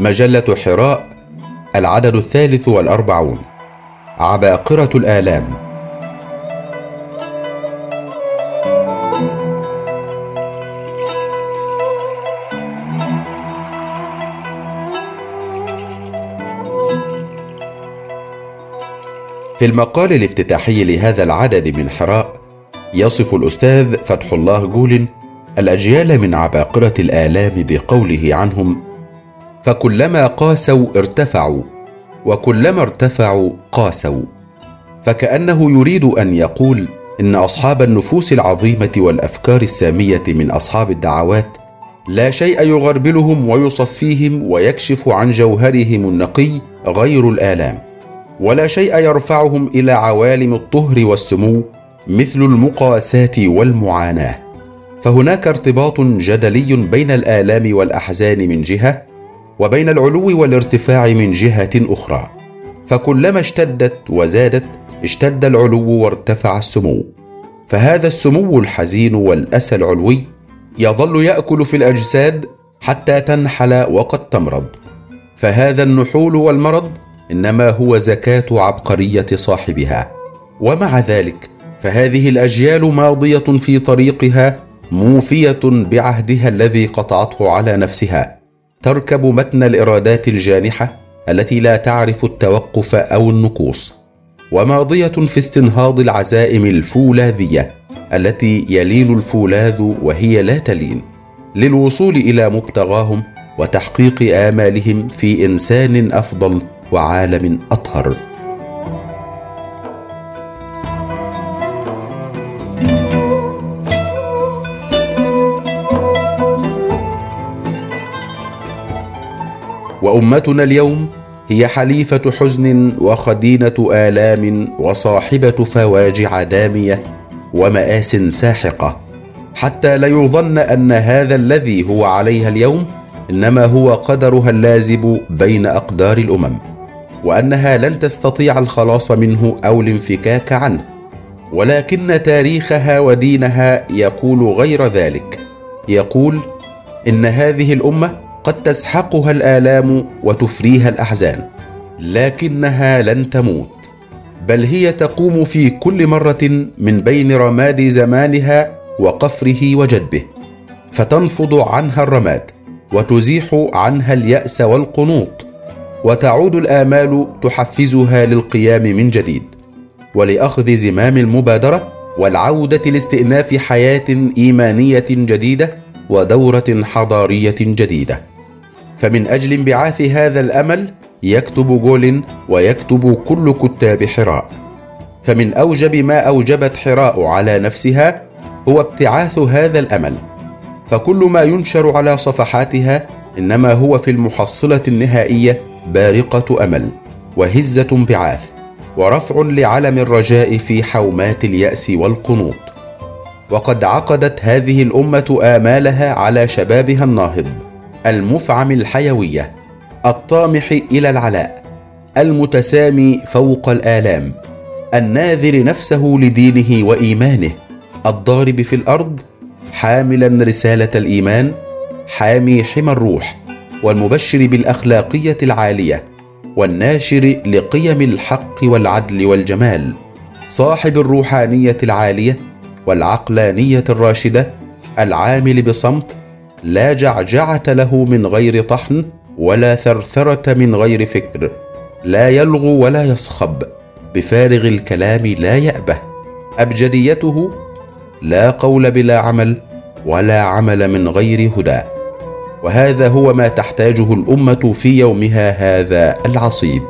مجلة حراء العدد الثالث والأربعون. عباقرة الآلام. في المقال الافتتاحي لهذا العدد من حراء يصف الأستاذ فتح الله جول الأجيال من عباقرة الآلام بقوله عنهم فكلما قاسوا ارتفعوا وكلما ارتفعوا قاسوا. فكأنه يريد أن يقول إن أصحاب النفوس العظيمة والأفكار السامية من أصحاب الدعوات لا شيء يغربلهم ويصفيهم ويكشف عن جوهرهم النقي غير الآلام ولا شيء يرفعهم إلى عوالم الطهر والسمو مثل المقاساة والمعاناة. فهناك ارتباط جدلي بين الآلام والأحزان من جهة وبين العلو والارتفاع من جهة أخرى. فكلما اشتدت وزادت اشتد العلو وارتفع السمو. فهذا السمو الحزين والاسى العلوي يظل يأكل في الأجساد حتى تنحل وقد تمرض. فهذا النحول والمرض إنما هو زكاة عبقرية صاحبها. ومع ذلك فهذه الأجيال ماضية في طريقها موفية بعهدها الذي قطعته على نفسها. تركب متن الإرادات الجانحة التي لا تعرف التوقف أو النقوص وماضية في استنهاض العزائم الفولاذية التي يلين الفولاذ وهي لا تلين للوصول إلى مبتغاهم وتحقيق آمالهم في إنسان أفضل وعالم أطهر. وأمتنا اليوم هي حليفة حزن وخدينة آلام وصاحبة فواجع دامية ومآس ساحقة. حتى لا يظن أن هذا الذي هو عليها اليوم إنما هو قدرها اللازب بين أقدار الأمم وأنها لن تستطيع الخلاص منه أو الانفكاك عنه. ولكن تاريخها ودينها يقول غير ذلك. يقول إن هذه الأمة قد تسحقها الآلام وتفريها الأحزان لكنها لن تموت بل هي تقوم في كل مرة من بين رماد زمانها وقفره وجدبه فتنفض عنها الرماد وتزيح عنها اليأس والقنوط وتعود الآمال تحفزها للقيام من جديد ولأخذ زمام المبادرة والعودة لاستئناف حياة إيمانية جديدة ودورة حضارية جديدة. فمن أجل انبعاث هذا الأمل يكتب جول ويكتب كل كتاب حراء. فمن أوجب ما أوجبت حراء على نفسها هو ابتعاث هذا الأمل. فكل ما ينشر على صفحاتها إنما هو في المحصلة النهائية بارقة أمل وهزة انبعاث ورفع لعلم الرجاء في حومات اليأس والقنوط. وقد عقدت هذه الأمة آمالها على شبابها الناهض. المفعم الحيويه الطامح إلى العلاء المتسامي فوق الآلام الناذر نفسه لدينه وإيمانه الضارب في الأرض حاملا رسالة الإيمان حامي حمى الروح والمبشر بالأخلاقية العالية والناشر لقيم الحق والعدل والجمال صاحب الروحانية العالية والعقلانية الراشدة العامل بصمت لا جعجعة له من غير طحن ولا ثرثرة من غير فكر. لا يلغو ولا يصخب. بفارغ الكلام لا يأبه. أبجديته لا قول بلا عمل ولا عمل من غير هدى. وهذا هو ما تحتاجه الأمة في يومها هذا العصيب.